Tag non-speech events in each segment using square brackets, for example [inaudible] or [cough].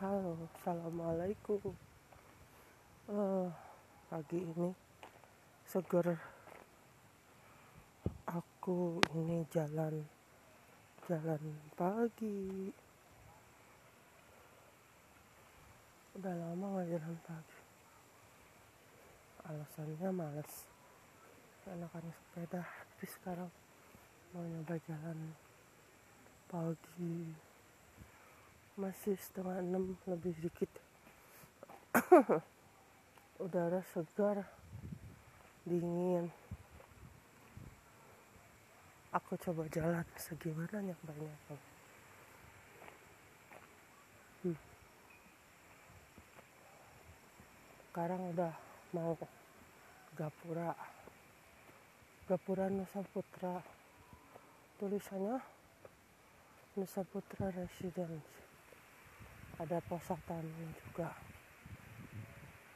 Halo, assalamualaikum. Eh, pagi ini seger. Aku ini jalan jalan pagi. Udah lama gak jalan pagi. Alasannya males. Enakan sepeda, tapi sekarang mau nyoba jalan pagi masih setengah enam lebih dikit [coughs] udara segar dingin. Aku coba jalan segimana nyampainya hmm. sekarang udah mau Gapura. Gapura Nusa Putra. Tulisannya Nusa Putra Residence ada posatannya juga.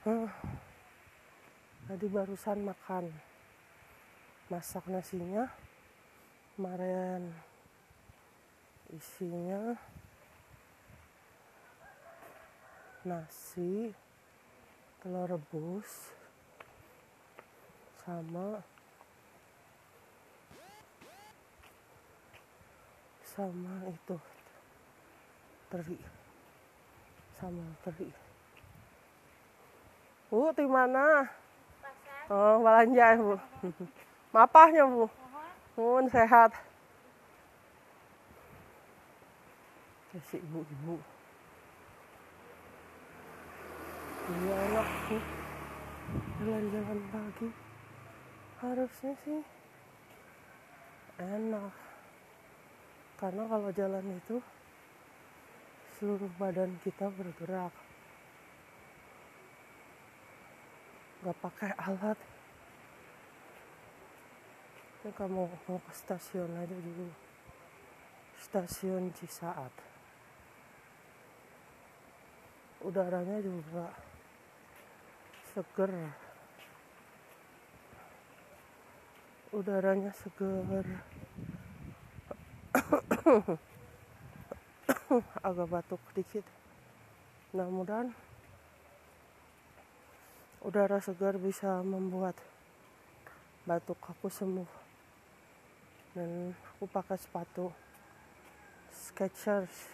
Huh. tadi barusan makan. Masak nasinya. Kemarin isinya nasi telur rebus sama sama itu teri sama teri bu di mana? Oh belanja bu. [laughs] Mapahnya bu. Mohon sehat. Kasih ibu-ibu. Ini anak bu. Jalan-jalan pagi. Harusnya sih enak. Karena kalau jalan itu seluruh badan kita bergerak. Nggak pakai alat. Ini kamu mau ke stasiun aja dulu. Stasiun Cisaat. Udaranya juga seger. Udaranya seger [coughs] [laughs] agak batuk dikit. Nah mudahan udara segar bisa membuat batuk aku sembuh. Dan aku pakai sepatu Skechers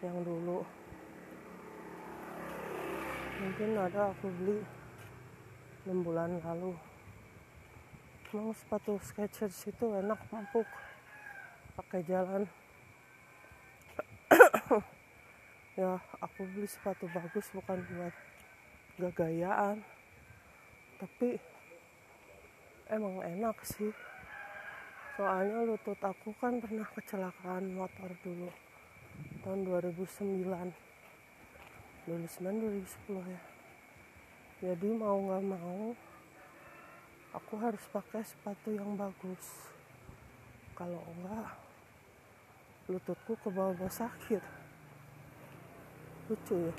yang dulu. Mungkin ada aku beli 6 bulan lalu. Memang sepatu Skechers itu enak empuk pakai jalan [laughs] ya aku beli sepatu bagus bukan buat gagayaan. Tapi emang enak sih. Soalnya lutut aku kan pernah kecelakaan motor dulu. Tahun 2009 2009 2010 ya. Jadi mau nggak mau aku harus pakai sepatu yang bagus. Kalau enggak lututku ke bawah sakit. Lucu ya.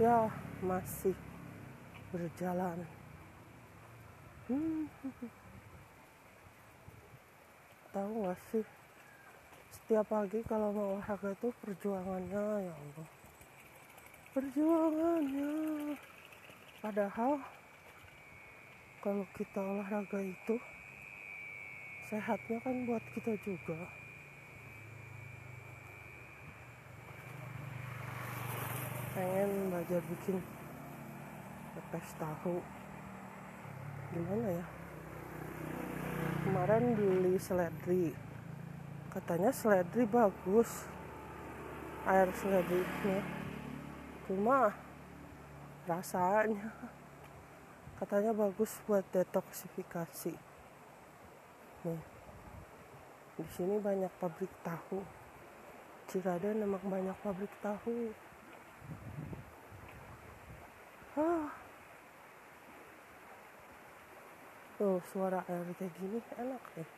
Ya masih berjalan. Hmm. tahu gak sih? Setiap pagi kalau mau olahraga itu perjuangannya ya Allah. Perjuangannya. Padahal kalau kita olahraga itu sehatnya kan buat kita juga. Pengen belajar bikin pepes tahu. Gimana ya? Kemarin beli seledri. Katanya seledri bagus. Air seledrinya. Cuma rasanya. Katanya bagus buat detoksifikasi nih. Di sini banyak pabrik tahu. Ciraden memang banyak pabrik tahu. Ah. tuh suara air kayak gini enak deh.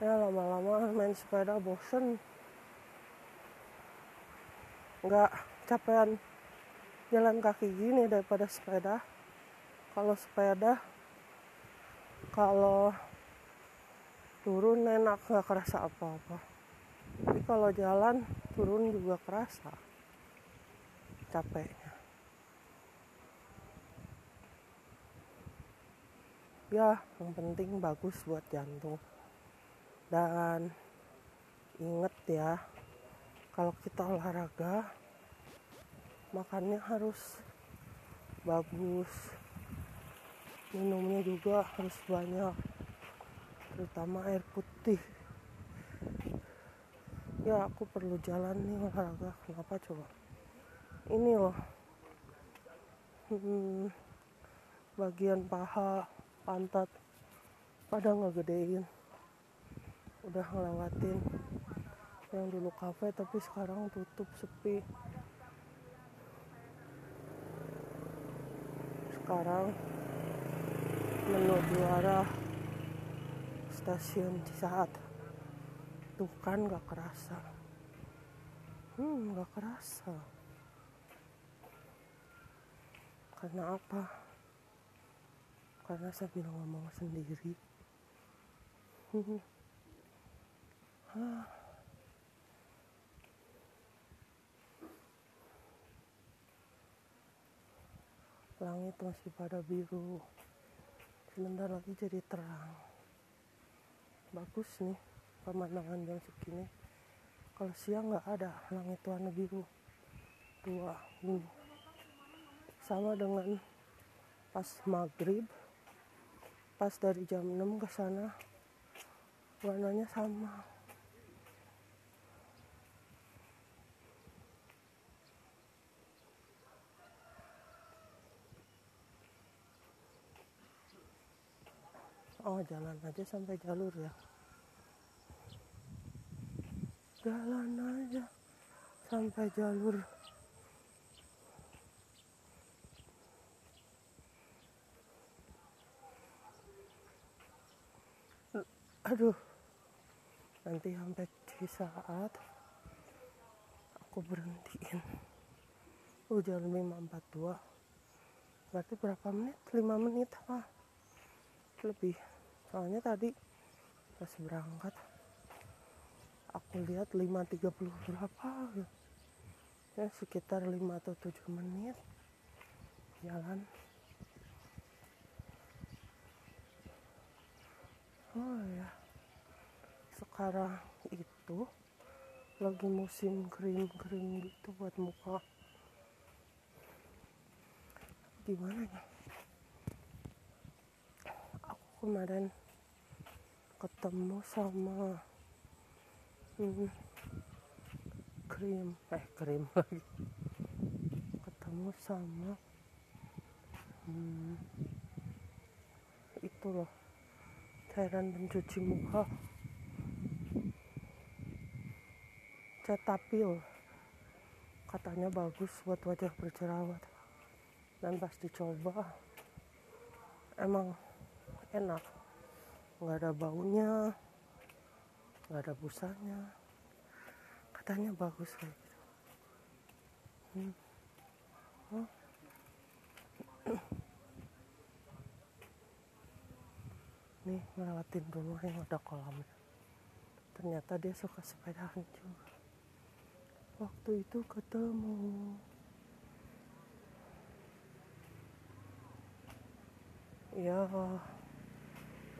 Ya lama-lama main sepeda bosen. Nggak capean jalan kaki gini daripada sepeda kalau sepeda kalau turun enak nggak kerasa apa-apa. Tapi kalau jalan turun juga kerasa. Capeknya. Ya yang penting bagus buat jantung. Dan inget ya kalau kita olahraga makannya harus bagus minumnya juga harus banyak terutama air putih. Ya aku perlu jalan nih olahraga. Kenapa coba? Ini loh. Hmm, bagian paha pantat. Pada ngegedein. Udah ngelewatin. Yang dulu kafe tapi sekarang tutup sepi. Sekarang menuju arah stasiun Cisaat. Tuh kan gak kerasa. Hmm gak kerasa. Karena apa? Karena sambil ngomong sendiri. Hmm. [laughs] langit masih pada biru sebentar lagi jadi terang. Bagus nih pemandangan jam segini. Kalau siang nggak ada langit warna biru dua ini sama dengan pas maghrib pas dari jam 6 ke sana warnanya sama oh jalan aja sampai jalur ya. Jalan aja sampai jalur. Aduh nanti sampai di saat aku berhentiin. Oh jalan 542 berarti berapa menit? 5 menit ah lebih soalnya tadi pas berangkat aku lihat 5.30 berapa ya sekitar 5 atau 7 menit jalan. Oh ya. Sekarang itu lagi musim krim-krim gitu buat muka. Gimana ya? Kemarin ketemu sama hmm, krim eh krim [laughs] lagi. Ketemu sama hmm, itu loh cairan pencuci muka. Cetapil katanya bagus buat wajah berjerawat. Dan pas dicoba emang enak nggak ada baunya nggak ada busanya. Katanya bagus kayak gitu. Hmm. oh. [clears throat] nih ngelewatin rumah yang ada kolamnya ternyata dia suka sepedahan juga waktu itu ketemu. Ya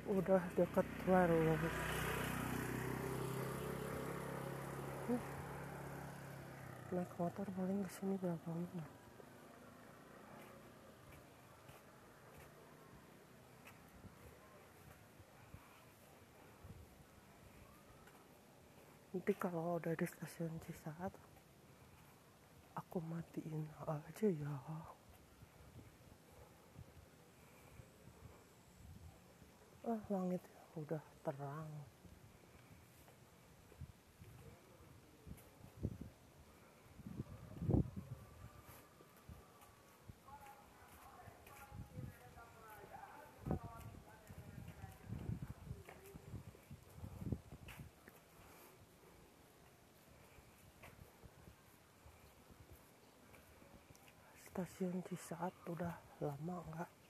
udah dekat warung hmm. naik motor paling ke sini berapa menit nanti kalau udah di stasiun Cisaat aku matiin aja ya ah langit udah terang. Stasiun Cisaat udah lama enggak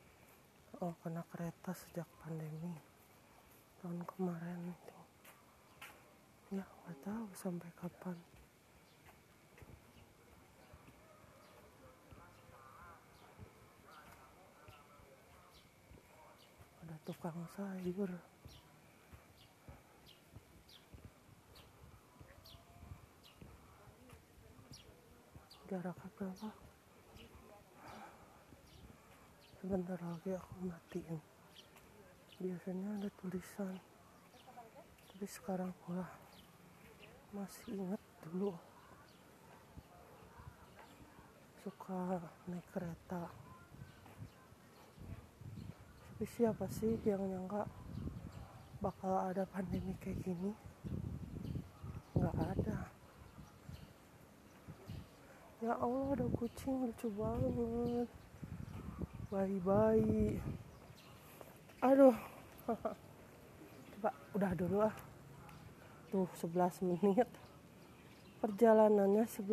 oh kena kereta sejak pandemi tahun kemarin itu ya nggak tahu sampai kapan. Ada tukang sayur jaraknya berapa sebentar lagi aku matiin. Biasanya ada tulisan. Tapi sekarang wah masih ingat dulu. Suka naik kereta. Tapi siapa sih yang nyangka bakal ada pandemi kayak gini? Nggak ada. Ya Allah ada kucing lucu banget bayi-bayi aduh. [laughs] Coba udah dulu ah. Tuh 11 menit. Perjalanannya 11